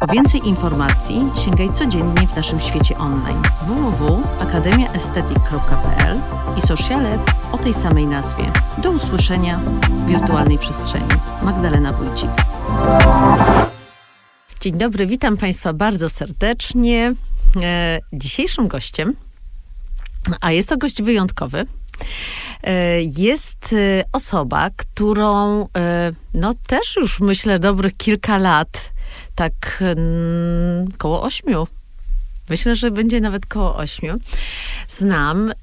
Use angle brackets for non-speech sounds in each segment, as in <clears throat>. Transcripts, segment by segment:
Po więcej informacji sięgaj codziennie w naszym świecie online www.akademiaestetyk.pl i sociale o tej samej nazwie. Do usłyszenia w wirtualnej przestrzeni. Magdalena Wójcik. Dzień dobry, witam Państwa bardzo serdecznie. E, dzisiejszym gościem, a jest to gość wyjątkowy, e, jest e, osoba, którą no też już myślę dobrych kilka lat tak mm, koło ośmiu. Myślę, że będzie nawet koło ośmiu. Znam y,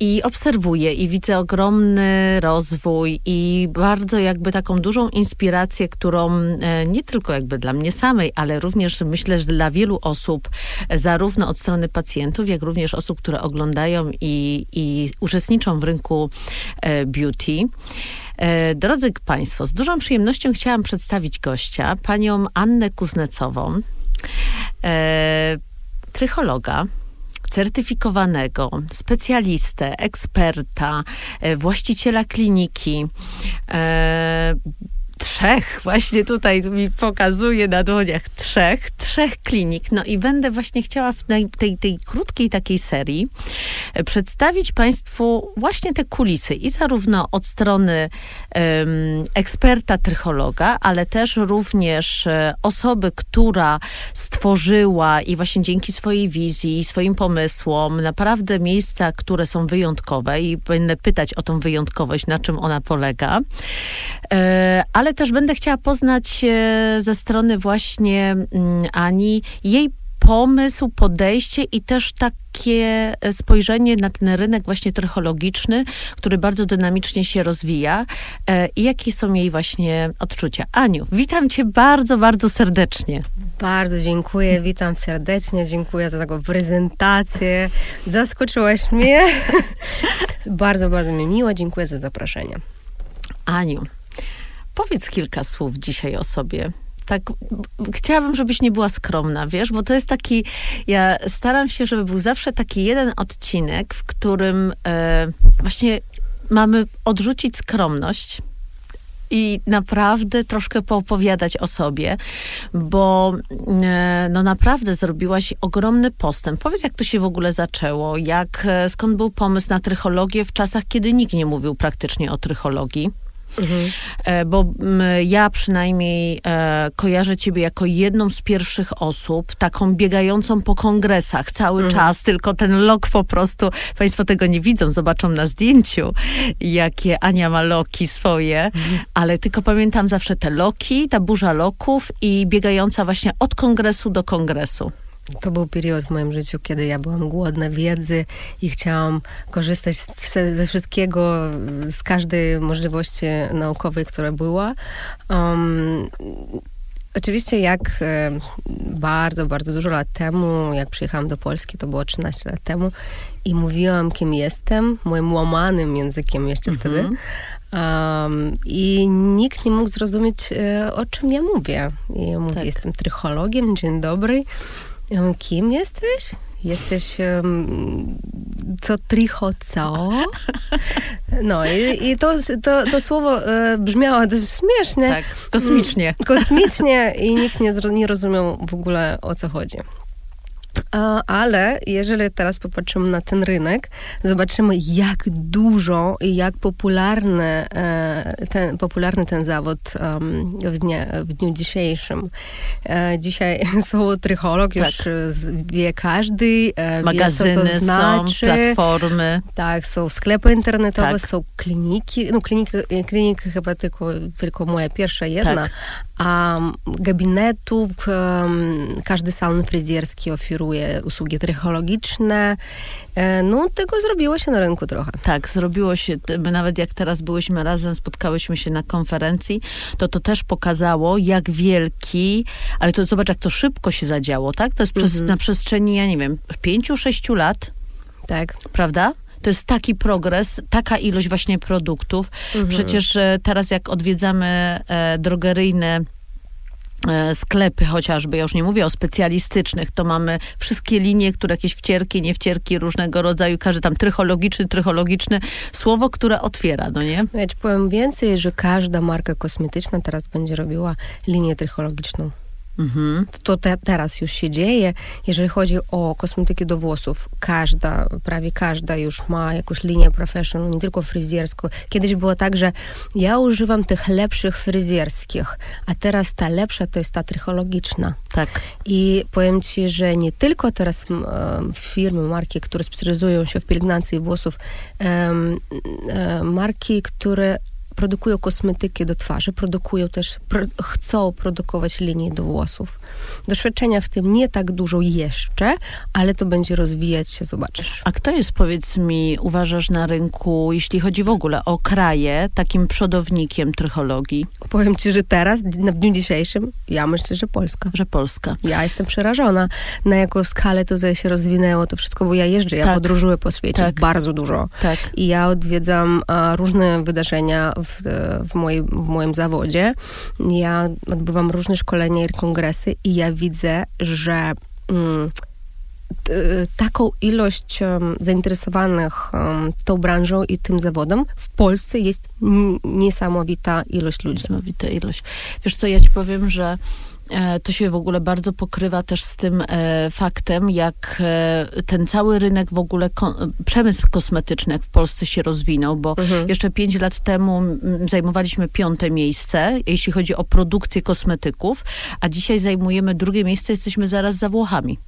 i obserwuję i widzę ogromny rozwój i bardzo jakby taką dużą inspirację, którą y, nie tylko jakby dla mnie samej, ale również myślę, że dla wielu osób, zarówno od strony pacjentów, jak również osób, które oglądają i, i uczestniczą w rynku y, beauty. E, drodzy Państwo, z dużą przyjemnością chciałam przedstawić gościa, panią Annę Kuznecową, e, trychologa, certyfikowanego, specjalistę, eksperta, e, właściciela kliniki, trzech, właśnie tutaj mi pokazuje na dłoniach trzech, trzech klinik. No i będę właśnie chciała w tej, tej, krótkiej takiej serii przedstawić Państwu właśnie te kulisy i zarówno od strony um, eksperta trychologa, ale też również e, osoby, która stworzyła i właśnie dzięki swojej wizji, swoim pomysłom, naprawdę miejsca, które są wyjątkowe i będę pytać o tą wyjątkowość, na czym ona polega. E, ale ale też będę chciała poznać ze strony właśnie mm, Ani jej pomysł, podejście i też takie e, spojrzenie na ten rynek właśnie trychologiczny, który bardzo dynamicznie się rozwija e, i jakie są jej właśnie odczucia. Aniu, witam cię bardzo, bardzo serdecznie. Bardzo dziękuję, witam serdecznie, dziękuję za taką prezentację. Zaskoczyłaś mnie. <laughs> bardzo, bardzo mi miło, dziękuję za zaproszenie. Aniu, Powiedz kilka słów dzisiaj o sobie. Tak, chciałabym, żebyś nie była skromna, wiesz, bo to jest taki, ja staram się, żeby był zawsze taki jeden odcinek, w którym e, właśnie mamy odrzucić skromność, i naprawdę troszkę poopowiadać o sobie, bo e, no naprawdę zrobiłaś ogromny postęp. Powiedz, jak to się w ogóle zaczęło, jak, e, skąd był pomysł na trychologię w czasach, kiedy nikt nie mówił praktycznie o trychologii? Mhm. Bo ja przynajmniej e, kojarzę ciebie jako jedną z pierwszych osób, taką biegającą po kongresach cały mhm. czas, tylko ten lok po prostu, państwo tego nie widzą, zobaczą na zdjęciu, jakie Ania ma loki swoje, mhm. ale tylko pamiętam zawsze te loki, ta burza loków i biegająca właśnie od kongresu do kongresu. To był period w moim życiu, kiedy ja byłam głodna wiedzy i chciałam korzystać ze wszystkiego, z każdej możliwości naukowej, która była. Um, Oczywiście jak e, bardzo, bardzo dużo lat temu, jak przyjechałam do Polski, to było 13 lat temu i mówiłam, kim jestem, moim łamanym językiem jeszcze mm -hmm. wtedy. Um, I nikt nie mógł zrozumieć, e, o czym ja mówię. I ja mówię, tak. jestem trychologiem, dzień dobry. Kim jesteś? Jesteś um, co tricho co? No i, i to, to, to słowo e, brzmiało dość śmiesznie. Tak, kosmicznie. Kosmicznie i nikt nie, nie rozumiał w ogóle o co chodzi. Ale jeżeli teraz popatrzymy na ten rynek, zobaczymy jak dużo i jak popularny e, ten, popularny ten zawód w, dnie, w dniu dzisiejszym. E, dzisiaj <laughs> słowo trycholog tak. już wie każdy. E, Magazyny wie, co to znaczy. są, platformy. Tak, są sklepy internetowe, tak. są kliniki. No kliniki, kliniki chyba tylko, tylko moja pierwsza jedna, tak gabinetów, każdy salon fryzjerski oferuje usługi trychologiczne. E, no, tego zrobiło się na rynku trochę. Tak, zrobiło się. My nawet jak teraz byłyśmy razem, spotkałyśmy się na konferencji, to to też pokazało, jak wielki, ale to zobacz, jak to szybko się zadziało, tak? To jest przez, mhm. na przestrzeni, ja nie wiem, pięciu, sześciu lat. Tak. Prawda? To jest taki progres, taka ilość właśnie produktów. Mhm. Przecież e, teraz jak odwiedzamy e, drogeryjne e, sklepy chociażby, ja już nie mówię o specjalistycznych, to mamy wszystkie linie, które jakieś wcierki, niewcierki różnego rodzaju, każdy tam trychologiczny, trychologiczny, słowo, które otwiera, no nie? Ja ci powiem więcej, że każda marka kosmetyczna teraz będzie robiła linię trychologiczną. Mhm. To te, teraz już się dzieje. Jeżeli chodzi o kosmetyki do włosów, każda, prawie każda już ma jakąś linię professional, nie tylko fryzjerską. Kiedyś było tak, że ja używam tych lepszych fryzjerskich, a teraz ta lepsza to jest ta trychologiczna. Tak. I powiem ci, że nie tylko teraz m, em, firmy, marki, które specjalizują się w pielęgnacji włosów, em, em, marki, które produkują kosmetyki do twarzy, produkują też, pro, chcą produkować linie do włosów. Doświadczenia w tym nie tak dużo jeszcze, ale to będzie rozwijać się, zobaczysz. A kto jest, powiedz mi, uważasz na rynku, jeśli chodzi w ogóle o kraje, takim przodownikiem trychologii, Powiem ci, że teraz, na dniu dzisiejszym, ja myślę, że Polska. że Polska? Ja jestem przerażona, na jaką skalę tutaj się rozwinęło to wszystko, bo ja jeżdżę, ja Tak. podróżuję po świecie Tak. bardzo dużo. Tak. I ja odwiedzam a, różne wydarzenia w, w, mojej, w moim zawodzie. Ja odbywam różne szkolenia i kongresy i ja widzę, że mm, taką ilość em, zainteresowanych em, tą branżą i tym zawodem w Polsce jest niesamowita ilość ludzi. Niesamowita ilość. Wiesz co, ja ci powiem, że to się w ogóle bardzo pokrywa też z tym e, faktem, jak e, ten cały rynek w ogóle, ko- przemysł kosmetyczny w Polsce się rozwinął, bo Mhm. jeszcze pięć lat temu zajmowaliśmy piąte miejsce, jeśli chodzi o produkcję kosmetyków, a dzisiaj zajmujemy drugie miejsce, jesteśmy zaraz za Włochami.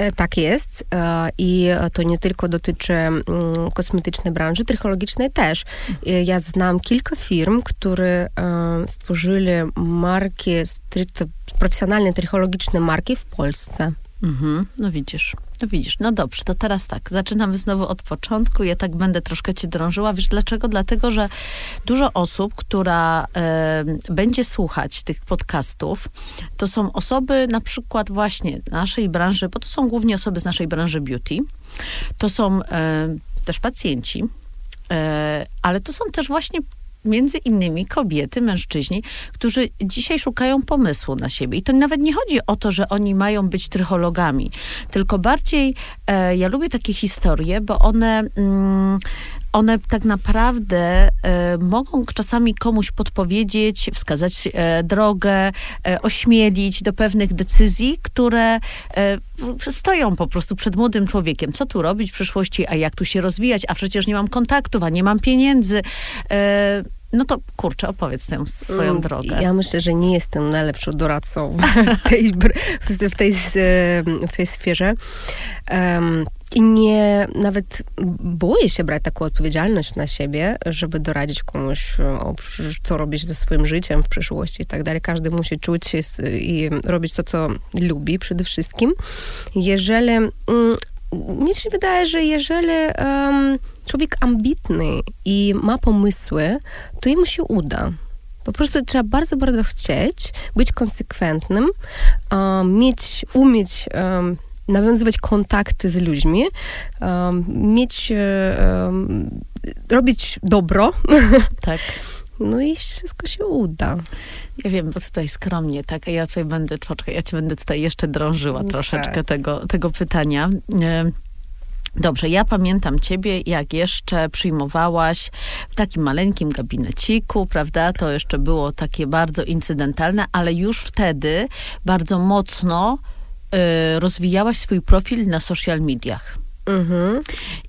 E, Tak jest E, i to nie tylko dotyczy mm, kosmetycznej branży, trychologicznej też. E, Ja znam kilka firm, które stworzyli marki, stricte profesjonalne trychologiczne marki w Polsce. Mhm, no widzisz, no widzisz. No dobrze, to teraz tak, zaczynamy znowu od początku. Ja tak będę troszkę cię drążyła. Wiesz dlaczego? Dlatego, że dużo osób, która e, będzie słuchać tych podcastów, to są osoby na przykład właśnie naszej branży, bo to są głównie osoby z naszej branży beauty. To są e, też pacjenci, e, ale to są też właśnie między innymi kobiety, mężczyźni, którzy dzisiaj szukają pomysłu na siebie. I to nawet nie chodzi o to, że oni mają być trychologami, tylko bardziej e, ja lubię takie historie, bo one. Mm, one tak naprawdę e, mogą czasami komuś podpowiedzieć, wskazać e, drogę, e, ośmielić do pewnych decyzji, które stoją po prostu przed młodym człowiekiem. Co tu robić w przyszłości, a jak tu się rozwijać, a przecież nie mam kontaktów, a nie mam pieniędzy. No to kurczę, opowiedz tę swoją Mm, drogę. Ja myślę, że nie jestem najlepszą doradcą w tej, w tej, w tej sferze. Em, I nie, nawet boję się brać taką odpowiedzialność na siebie, żeby doradzić komuś, o, przecież co robić ze swoim życiem w przyszłości i tak dalej. Każdy musi czuć się i robić to, co lubi przede wszystkim. Jeżeli, mm, mnie się wydaje, że jeżeli em, człowiek ambitny i ma pomysły, to jemu się uda. Po prostu trzeba bardzo, bardzo chcieć, być konsekwentnym, um, mieć, umieć um, nawiązywać kontakty z ludźmi, um, mieć, um, robić dobro, <laughs> Tak. no i wszystko się uda. Ja wiem, bo tutaj skromnie, tak, a ja tutaj będę, poczekaj, ja ci będę tutaj jeszcze drążyła Tak. troszeczkę tego, tego pytania. E, Dobrze, ja pamiętam ciebie, jak jeszcze przyjmowałaś w takim maleńkim gabineciku, prawda? To jeszcze było takie bardzo incydentalne, ale już wtedy bardzo mocno rozwijałaś swój profil na social mediach. Mhm.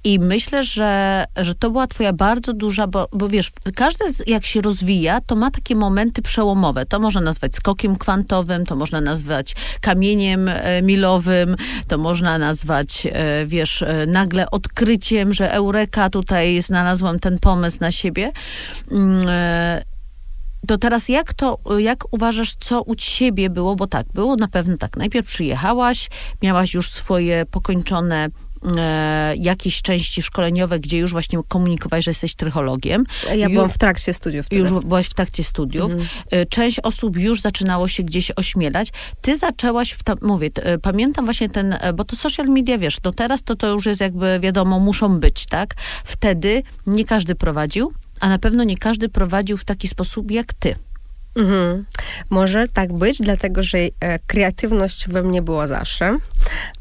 I myślę, że, że to była twoja bardzo duża, bo, bo wiesz, każdy jak się rozwija, to ma takie momenty przełomowe. To można nazwać skokiem kwantowym, to można nazwać kamieniem e, milowym, to można nazwać, e, wiesz, e, nagle odkryciem, że eureka, tutaj znalazłam ten pomysł na siebie. To teraz jak to, jak uważasz, co u ciebie było? Bo tak, było na pewno tak. Najpierw przyjechałaś, miałaś już swoje pokończone e, jakieś części szkoleniowe, gdzie już właśnie komunikowałeś, że jesteś trychologiem. Ja Ju- byłam w trakcie studiów wtedy. Już byłaś w trakcie studiów. Mhm. E, Część osób już zaczynało się gdzieś ośmielać. Ty zaczęłaś, w ta, mówię, t- e, pamiętam właśnie ten, e, bo to social media, wiesz, no teraz to, to już jest jakby wiadomo, muszą być, tak? Wtedy nie każdy prowadził, a na pewno nie każdy prowadził w taki sposób jak ty. Mhm. Może tak być, dlatego że e, kreatywność we mnie była zawsze.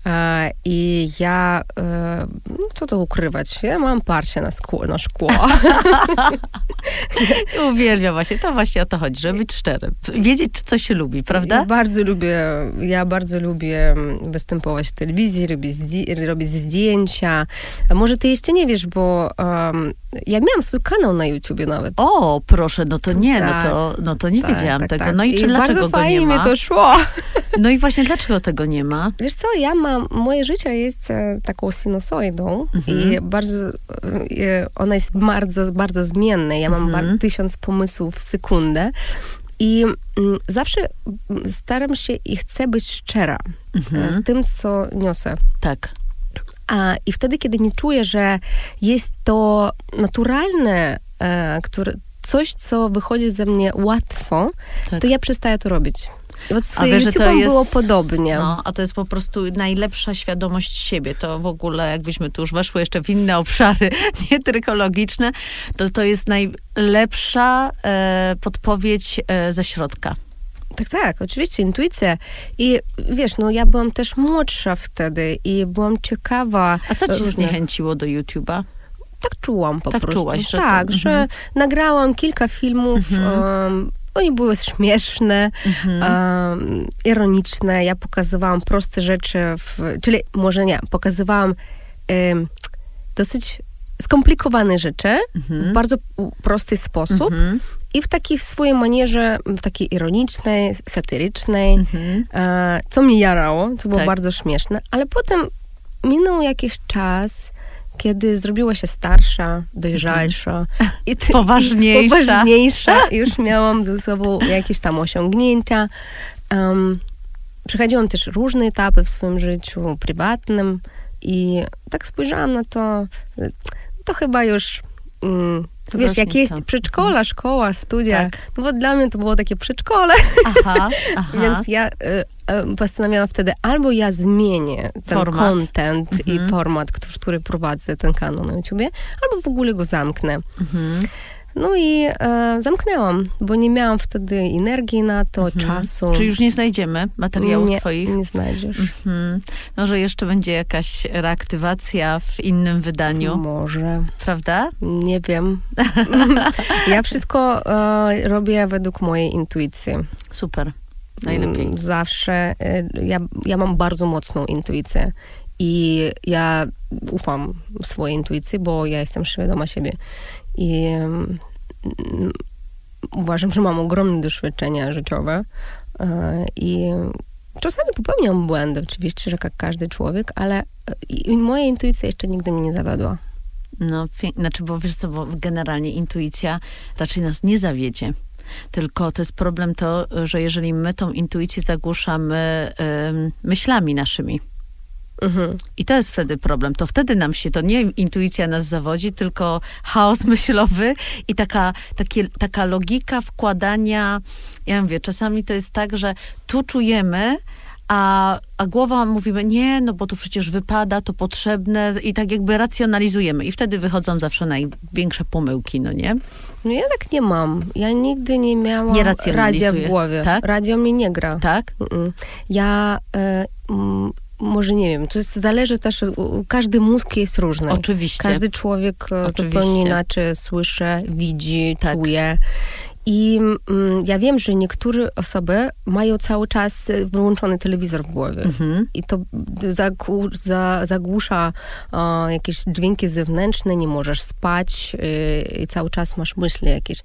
E, I ja, e, no co to ukrywać, ja mam parcie na, skło, na szkło. <laughs> Uwielbiam właśnie, to właśnie o to chodzi, żeby być szczerym. Wiedzieć, coś się lubi, Ja prawda? bardzo lubię, ja bardzo lubię występować w telewizji, robić, robić zdjęcia. Może ty jeszcze nie wiesz, bo um, ja miałam swój kanał na YouTubie nawet. O, proszę, no to nie, Tak. no, to, no to nie Tak, wiedziałam tak, tego. tak. No i, czy dlaczego bardzo go fajnie nie mi ma? to szło. No i właśnie dlaczego tego nie ma? Wiesz co, ja mam, moje życie jest e, taką sinusoidą Mhm. i bardzo, e, ona jest bardzo, bardzo zmienna. Ja mam Mhm. tysiąc pomysłów w sekundę i mm, zawsze mm, staram się i chcę być szczera e, Mhm. z tym, co niosę. Tak. A, I wtedy, kiedy nie czuję, że jest to naturalne, e, które, coś, co wychodzi ze mnie łatwo, tak. to ja przestaję to robić. Bo z a wiesz, że to jest, było podobnie. No, a to jest po prostu najlepsza świadomość siebie. To w ogóle, jakbyśmy tu już weszły jeszcze w inne obszary, <laughs> nie tylko logiczne, to to jest najlepsza e, podpowiedź e, ze środka. Tak, tak, oczywiście, intuicja. I wiesz, no ja byłam też młodsza wtedy i byłam ciekawa. A co ci różnych... zniechęciło do YouTube'a? Tak czułam po Tak prostu. czułaś, że tak, to- że mhm. nagrałam kilka filmów. Mhm. em, oni były śmieszne, em, ironiczne. Ja pokazywałam proste rzeczy, w, czyli może nie, pokazywałam em, dosyć skomplikowane rzeczy w Mhm. bardzo u- prosty sposób i w takiej swojej manierze, w takiej ironicznej, satyrycznej. E, co mnie jarało, co było Tak. bardzo śmieszne, ale potem minął jakiś czas, kiedy zrobiła się starsza, dojrzalsza i ty- Poważniejsza. I poważniejsza. Już miałam ze sobą jakieś tam osiągnięcia. Um, przechodziłam też różne etapy w swoim życiu prywatnym i tak spojrzałam na to, że to chyba już mm, To wiesz, jak jest przedszkola, szkoła, studia, Tak. no bo dla mnie to było takie przedszkole, Aha, <laughs> aha. więc ja y, y, postanowiłam wtedy albo ja zmienię ten Format. content Mhm. i format, który, który prowadzę ten kanał na YouTubie, albo w ogóle go zamknę. Mhm. No i e, zamknęłam, bo nie miałam wtedy energii na to, Mhm. czasu. Czy już nie znajdziemy materiałów nie, twoich? nie znajdziesz. Mhm. Może jeszcze będzie jakaś reaktywacja w innym wydaniu, Może. prawda? Nie wiem. <laughs> ja wszystko e, robię według mojej intuicji. Super. Najlepiej. Mm, Zawsze. e, Ja, ja mam bardzo mocną intuicję. I ja ufam swojej intuicji, bo ja jestem świadoma siebie. I uważam, że mam ogromne doświadczenia życiowe. e, I czasami popełniam błędy, oczywiście, że jak każdy człowiek, ale e, moja intuicja jeszcze nigdy mnie nie zawiodła. No, znaczy, bo wiesz co, bo generalnie intuicja raczej nas nie zawiedzie. Tylko to jest problem to, że jeżeli my tą intuicję zagłuszamy myślami naszymi, Mhm. i to jest wtedy problem. To wtedy nam się to nie intuicja nas zawodzi, tylko chaos myślowy i taka, takie, taka logika wkładania. Ja mówię, czasami to jest tak, że tu czujemy, a, a głowa mówimy, nie, no bo to przecież wypada, to potrzebne i tak jakby racjonalizujemy. I wtedy wychodzą zawsze największe pomyłki, no nie? No ja tak nie mam. Ja nigdy nie miałam Nie radia w głowie. tak? Radio mnie nie gra. Tak? Mm-mm. Ja e, mm, może nie wiem, to jest, zależy też, każdy mózg jest różny. Oczywiście. Każdy człowiek e, Oczywiście. zupełnie inaczej słyszy, widzi, Tak. czuje. I mm, ja wiem, że niektóre osoby mają cały czas e, wyłączony telewizor w głowie. Mhm. I to zagłu- za, zagłusza e, jakieś dźwięki zewnętrzne, nie możesz spać e, i cały czas masz myśli jakieś.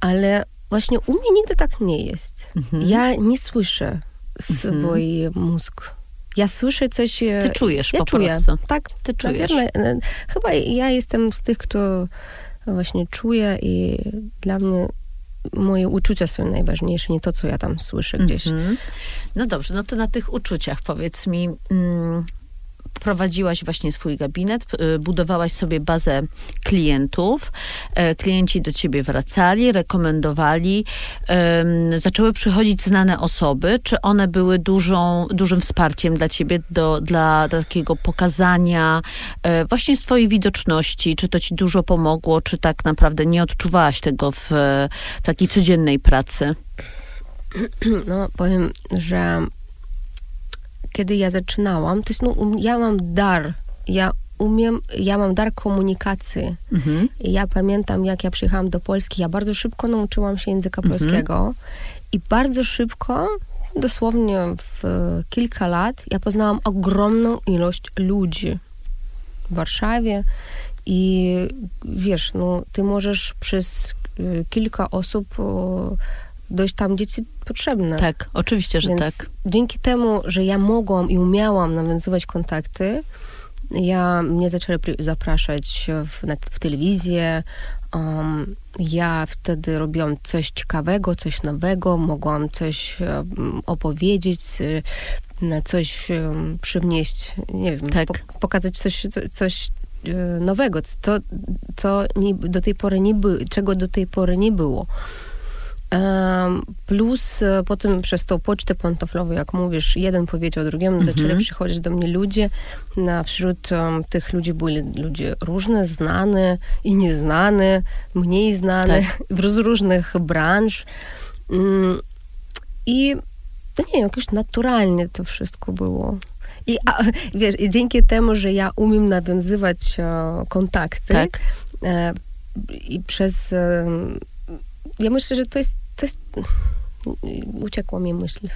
Ale właśnie u mnie nigdy tak nie jest. Mhm. Ja nie słyszę swój mózg. Ja słyszę coś... e, Ty czujesz ja po czuję. prostu. Tak, Ty czujesz. e, Chyba ja jestem z tych, kto właśnie czuje i dla mnie moje uczucia są najważniejsze, nie to, co ja tam słyszę gdzieś. Mhm. No dobrze, no to na tych uczuciach powiedz mi, mm, prowadziłaś właśnie swój gabinet, y, budowałaś sobie bazę klientów, e, klienci do ciebie wracali, rekomendowali, zaczęły przychodzić znane osoby, czy one były dużą, dużym wsparciem dla ciebie, do, dla takiego pokazania e, właśnie swojej widoczności, czy to ci dużo pomogło, czy tak naprawdę nie odczuwałaś tego w, w takiej codziennej pracy? No, powiem, że kiedy ja zaczynałam, to jest, no, um- ja mam dar, ja umiem, ja mam dar komunikacji. Mhm. Ja pamiętam, jak ja przyjechałam do Polski, ja bardzo szybko nauczyłam się języka polskiego i bardzo szybko, dosłownie w e, kilka lat, ja poznałam ogromną ilość ludzi w Warszawie i wiesz, no, ty możesz przez e, kilka osób o, dojść tam, gdzie ci potrzebne. Tak, oczywiście, że Więc tak. dzięki temu, że ja mogłam i umiałam nawiązywać kontakty, ja mnie zaczęli zapraszać w, na, w telewizję. Um, ja wtedy robiłam coś ciekawego, coś nowego, mogłam coś um, opowiedzieć, y, coś um, przywnieść, nie wiem, Tak. po, pokazać coś, co, coś y, nowego, co, co nie, do tej pory nie by, czego do tej pory nie było. Plus e, potem przez tą pocztę pantoflową, jak mówisz, jeden powiedział drugiemu, Mhm. zaczęli przychodzić do mnie ludzie. Na, wśród em, tych ludzi byli ludzie różne, znane i nieznane, mniej znane, <laughs> z różnych branż. Mm, I no nie wiem, jakoś naturalnie to wszystko było. I a, wiesz, i dzięki temu, że ja umiem nawiązywać e, kontakty, Tak. e, i przez. E, ja myślę, że to jest. To jest uciekła mi myśl.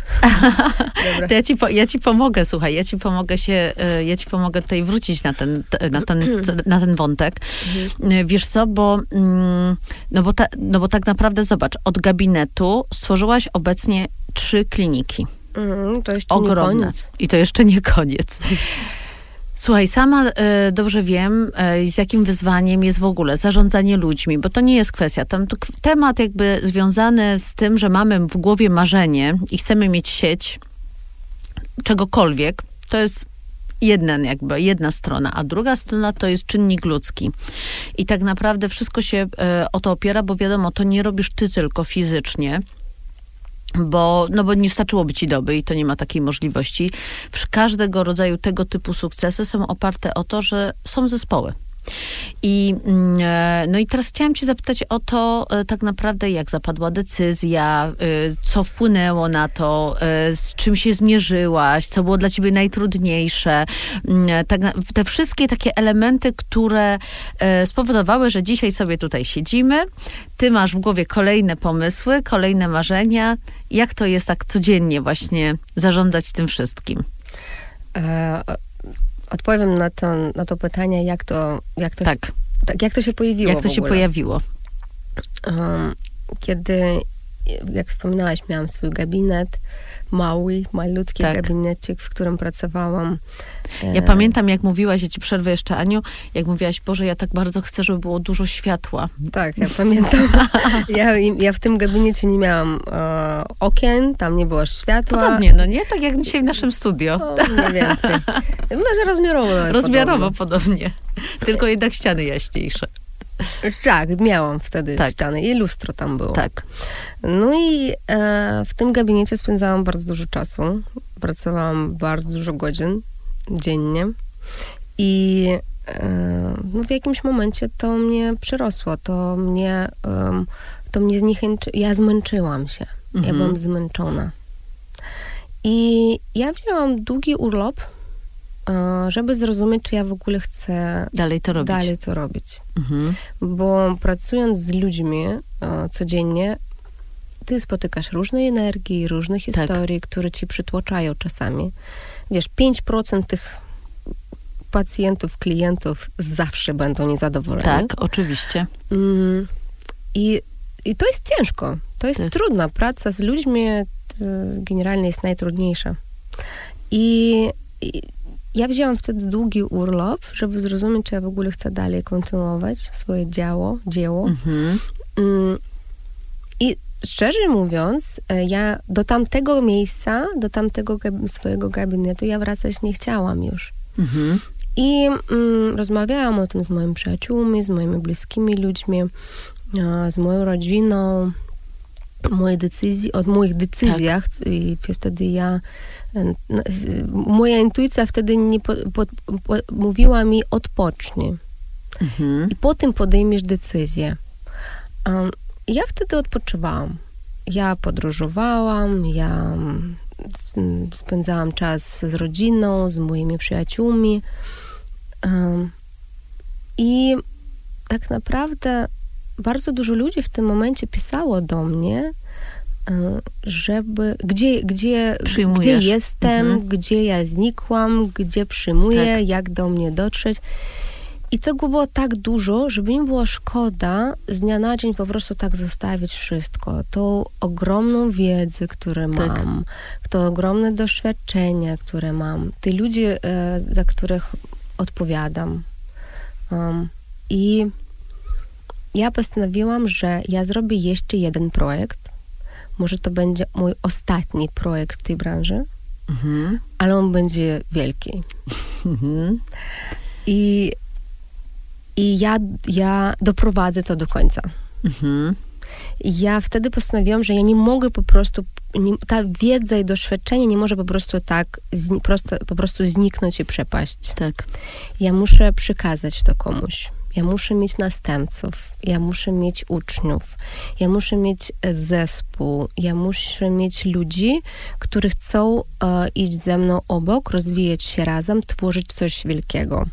Dobra. <laughs> To ja ci, po, ja ci pomogę, słuchaj, ja ci pomogę się, e, ja ci pomogę tutaj wrócić na ten, na ten, <clears throat> na ten wątek. E, Wiesz co, bo, mm, no bo, ta, no bo tak naprawdę zobacz, od gabinetu stworzyłaś obecnie trzy kliniki. Mm, to jeszcze Ogromne. nie koniec. I to jeszcze nie koniec. Słuchaj, sama e, dobrze wiem, e, z jakim wyzwaniem jest w ogóle zarządzanie ludźmi, bo to nie jest kwestia. Tam temat jakby związany z tym, że mamy w głowie marzenie i chcemy mieć sieć czegokolwiek, to jest jedna jakby, jedna strona, a druga strona to jest czynnik ludzki. I tak naprawdę wszystko się e, o to opiera, bo wiadomo, to nie robisz ty tylko fizycznie, bo, no bo nie starczyłoby ci doby i to nie ma takiej możliwości. Każdego rodzaju tego typu sukcesy są oparte o to, że są zespoły. I, mm, e, no i teraz chciałam cię zapytać o to e, tak naprawdę, jak zapadła decyzja, y, co wpłynęło na to, z czym się zmierzyłaś, co było dla ciebie najtrudniejsze. Mm, Tak, te wszystkie takie elementy, które e, spowodowały, że dzisiaj sobie tutaj siedzimy. Ty masz w głowie kolejne pomysły, kolejne marzenia. Jak to jest tak codziennie właśnie zarządzać tym wszystkim? E, odpowiem na to, na to pytanie, jak to, jak to, Tak, się, tak, jak to się pojawiło jak to się pojawiło? Um, kiedy, jak wspominałaś, miałam swój gabinet, mały, malutki Tak. gabinecik, w którym pracowałam. Ja E, pamiętam, jak mówiłaś, ja ci przerwę jeszcze, Aniu, jak mówiłaś, Boże, ja tak bardzo chcę, żeby było dużo światła. Tak, ja pamiętam. <laughs> ja, ja w tym gabinecie nie miałam e, okien, tam nie było światła. Podobnie, no nie? Tak jak dzisiaj w naszym studio. O, mniej więcej. <laughs> Może rozmiarowo Rozmiarowo podobno. podobnie. Tylko jednak ściany jaśniejsze. Tak, miałam wtedy Tak. ściany i lustro tam było. Tak. No i e, w tym gabinecie spędzałam bardzo dużo czasu. Pracowałam bardzo dużo godzin dziennie. I e, no w jakimś momencie to mnie przyrosło, to mnie, em, to mnie zniechęci... Ja zmęczyłam się. Ja Mhm. byłam zmęczona. I ja wzięłam długi urlop, e, żeby zrozumieć, czy ja w ogóle chcę Dalej to robić. dalej to robić Mhm. bo pracując z ludźmi e, codziennie, ty spotykasz różne energii, różne Tak. historie, które ci przytłaczają czasami. Wiesz, 5% tych pacjentów, klientów zawsze będą niezadowoleni. Tak, oczywiście. Mm, I, I to jest ciężko. To jest Tak. trudna praca z ludźmi, e, generalnie jest najtrudniejsza. I, I ja wzięłam wtedy długi urlop, żeby zrozumieć, czy ja w ogóle chcę dalej kontynuować swoje działo, dzieło. Mhm. Mm, I szczerze mówiąc, e, ja do tamtego miejsca, do tamtego gab- swojego gabinetu ja wracać nie chciałam już. Mhm. I mm, rozmawiałam o tym z moimi przyjaciółmi, z moimi bliskimi ludźmi, z moją rodziną, moje decyzji, o moich decyzjach. I wtedy ja, e, n- z- moja intuicja wtedy nie po, po, po, mówiła mi odpocznij. Mhm. I potem podejmiesz decyzję. Um, ja wtedy odpoczywałam. Ja podróżowałam, ja mm, s- spędzałam czas z rodziną, z moimi przyjaciółmi. Um, I tak naprawdę bardzo dużo ludzi w tym momencie pisało do mnie, e, żeby gdzie, gdzie, gdzie jestem, Mhm. gdzie ja znikłam, gdzie przyjmuję, Tak. jak do mnie dotrzeć. I tego było tak dużo, żeby mi było szkoda z dnia na dzień po prostu tak zostawić wszystko. Tą ogromną wiedzę, którą Tak. mam, to ogromne doświadczenie, które mam, te ludzie, e, za których odpowiadam. Um, I ja postanowiłam, że ja zrobię jeszcze jeden projekt. Może to będzie mój ostatni projekt w tej branży, Mhm. ale on będzie wielki. Mhm. I, i ja, ja doprowadzę to do końca. Mhm. Ja wtedy postanowiłam, że ja nie mogę po prostu, nie, ta wiedza i doświadczenie nie może po prostu tak zni, prosto, po prostu zniknąć i przepaść. Tak. Ja muszę przekazać to komuś. Ja muszę mieć następców, ja muszę mieć uczniów, ja muszę mieć e, zespół, ja muszę mieć ludzi, którzy chcą e, iść ze mną obok, rozwijać się razem, tworzyć coś wielkiego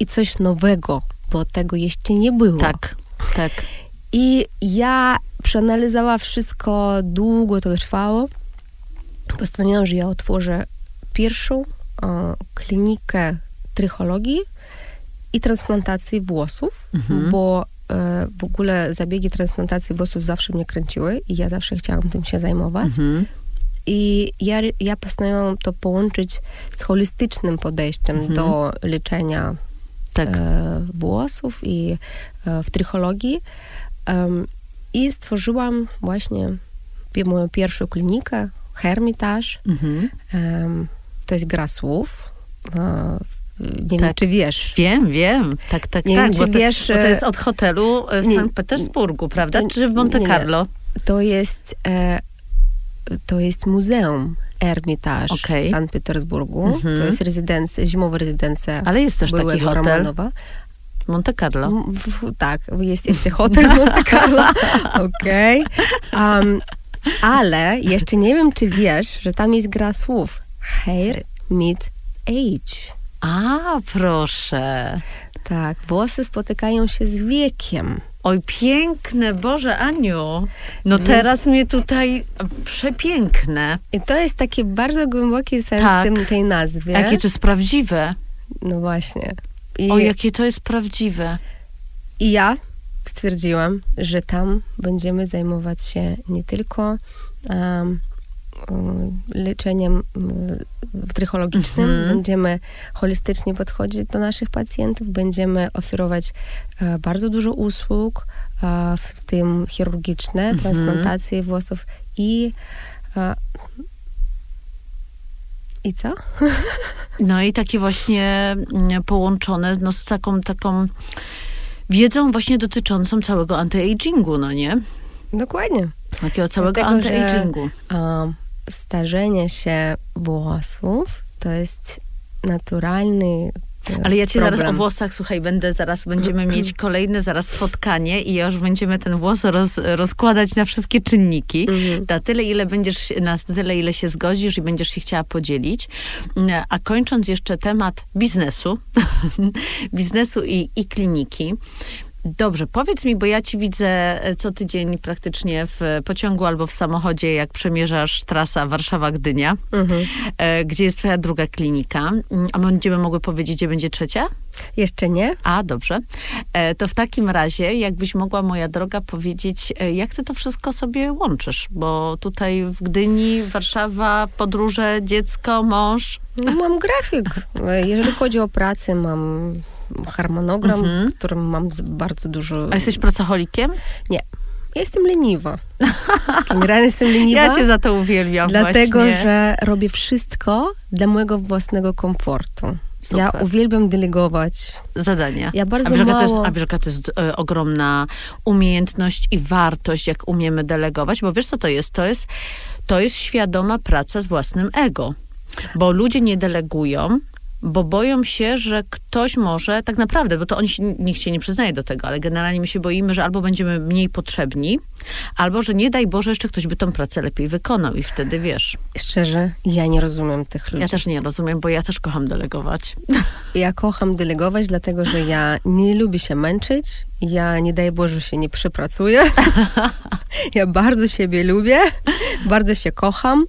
i coś nowego, bo tego jeszcze nie było. Tak. Tak. I ja przeanalizowałam wszystko, długo to trwało. Postanowiłam, że ja otworzę pierwszą e, klinikę trychologii i transplantacji włosów, Mhm. bo e, w ogóle zabiegi transplantacji włosów zawsze mnie kręciły i ja zawsze chciałam tym się zajmować. Mhm. I ja, ja postanowiłam to połączyć z holistycznym podejściem Mhm. do leczenia Tak. e, włosów i e, w trychologii. Em, I stworzyłam właśnie moją pierwszą klinikę, Hermitage. Mhm. To jest gra słów. E, nie wiem, Tak. czy wiesz. Wiem, wiem. Tak, tak, Nie tak. wiem, czy bo, to, wiesz, bo to e, jest od hotelu w nie- Sankt Petersburgu, prawda? nie- Czy w Monte nie, nie. Carlo? To jest, e, to jest muzeum Hermitage Okej. w Sankt Petersburgu. Mhm. To jest rezydencja, zimowa rezydencja Ale jest też taki hotel. Romanowa. Monte Carlo. W- Tak, jest jeszcze hotel Monte Carlo. <laughs> Okej. Um, ale jeszcze nie wiem, czy wiesz, że tam jest gra słów. Hair meet age. A, proszę. Tak, włosy spotykają się z wiekiem. Oj, piękne, Boże, Aniu. No Więc- teraz mnie tutaj przepiękne. I to jest taki bardzo głęboki sens Tak. tym, tej nazwie. Jakie to jest prawdziwe. No właśnie. I, O, jakie to jest prawdziwe. I ja stwierdziłam, że tam będziemy zajmować się nie tylko um, leczeniem um, trychologicznym, Mhm. będziemy holistycznie podchodzić do naszych pacjentów, będziemy oferować e, bardzo dużo usług, e, w tym chirurgiczne, Mhm. transplantacje włosów i e, i co? <laughs> No i takie właśnie mm, połączone no, z taką, taką wiedzą właśnie dotyczącą całego anti-agingu, no nie? Dokładnie. Takiego całego że- anti-agingu. um, starzenie się włosów to jest naturalny e, Ale ja cię problem. zaraz o włosach, słuchaj, będę zaraz, będziemy mieć <clears throat> kolejne zaraz spotkanie i już będziemy ten włos roz, rozkładać na wszystkie czynniki. Mhm. Na tyle, ile będziesz, na tyle, ile się zgodzisz i będziesz się chciała podzielić. A kończąc jeszcze temat biznesu, <laughs> biznesu i, i kliniki. Dobrze, powiedz mi, bo ja ci widzę e, co tydzień praktycznie w pociągu albo w samochodzie, jak przemierzasz trasa Warszawa-Gdynia, Mhm. e, gdzie jest twoja druga klinika. Mm, A my będziemy mogły powiedzieć, gdzie będzie trzecia? Jeszcze nie? A, dobrze. E, to w takim razie, jakbyś mogła, moja droga, powiedzieć, jak ty to wszystko sobie łączysz? Bo tutaj w Gdyni, Warszawa, podróże, dziecko, mąż. No, mam grafik. <laughs> Jeżeli chodzi o pracę, mam harmonogram, Mhm. w którym mam bardzo dużo... A jesteś pracocholikiem? Ja jestem leniwa. <laughs> Generalnie jestem leniwa. Ja cię za to uwielbiam Dlatego, właśnie. że robię wszystko dla mojego własnego komfortu. Super. Ja uwielbiam delegować. Zadania. Ja bardzo a jaka to jest, mało- a wiesz, to jest e, ogromna umiejętność i wartość, jak umiemy delegować, bo wiesz, co to jest? To jest, to jest świadoma praca z własnym ego. Bo ludzie nie delegują, bo boją się, że ktoś może, tak naprawdę, bo to oni się, nikt się nie przyznaje do tego, ale generalnie my się boimy, że albo będziemy mniej potrzebni, albo że nie daj Boże, jeszcze ktoś by tą pracę lepiej wykonał i wtedy wiesz. Szczerze, ja nie rozumiem tych ludzi. Ja też nie rozumiem, bo ja też kocham delegować. <laughs> Ja kocham delegować, dlatego że ja nie lubię się męczyć. Ja nie daj Boże się nie przepracuję. <laughs> ja bardzo siebie lubię, bardzo się kocham.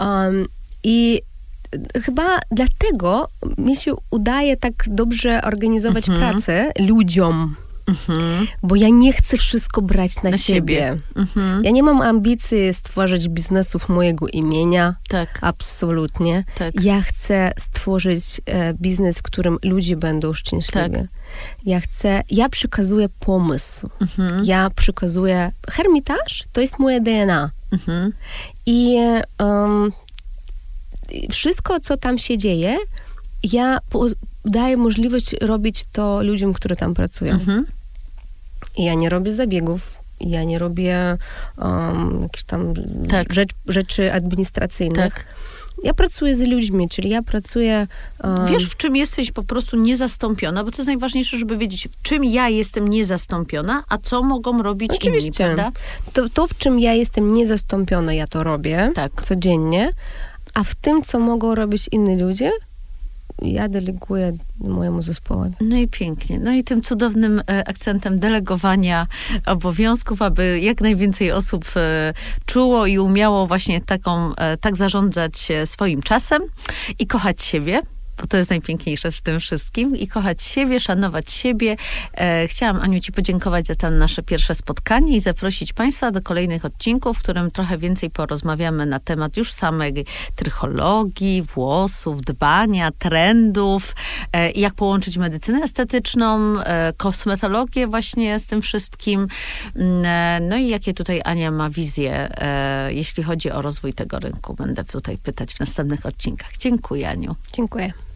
Um, I chyba dlatego mi się udaje tak dobrze organizować pracę ludziom. Bo ja nie chcę wszystko brać na, Na siebie. siebie. Mhm. Ja nie mam ambicji stworzyć biznesów mojego imienia. Tak. Absolutnie. Tak. Ja chcę stworzyć e, biznes, w którym ludzie będą szczęśliwi. Tak. Ja chcę, ja przekazuję pomysł. Mhm. Ja przekazuję, hermitarz to jest moje DNA. Mhm. I wszystko, co tam się dzieje, ja daję możliwość robić to ludziom, którzy tam pracują. Mhm. Ja nie robię zabiegów. Ja nie robię um, jakichś tam Tak. rzecz, rzeczy administracyjnych. Tak. Ja pracuję z ludźmi, czyli ja pracuję. Um, Wiesz, w czym jesteś po prostu niezastąpiona, bo to jest najważniejsze, żeby wiedzieć, w czym ja jestem niezastąpiona, a co mogą robić inni, Oczywiście. prawda? to, to, w czym ja jestem niezastąpiona, ja to robię Tak. codziennie, a w tym, co mogą robić inni ludzie, ja deleguję mojemu zespołowi. No i pięknie. No i tym cudownym e, akcentem delegowania obowiązków, aby jak najwięcej osób e, czuło i umiało właśnie taką, e, tak zarządzać swoim czasem i kochać siebie. Bo to jest najpiękniejsze w tym wszystkim. I kochać siebie, szanować siebie. E, chciałam, Aniu, Ci podziękować za to nasze pierwsze spotkanie i zaprosić Państwa do kolejnych odcinków, w którym trochę więcej porozmawiamy na temat już samej trychologii, włosów, dbania, trendów, e, jak połączyć medycynę estetyczną, e, kosmetologię właśnie z tym wszystkim. Mm, e, No i jakie tutaj Ania ma wizje, e, jeśli chodzi o rozwój tego rynku. Będę tutaj pytać w następnych odcinkach. Dziękuję, Aniu. Dziękuję.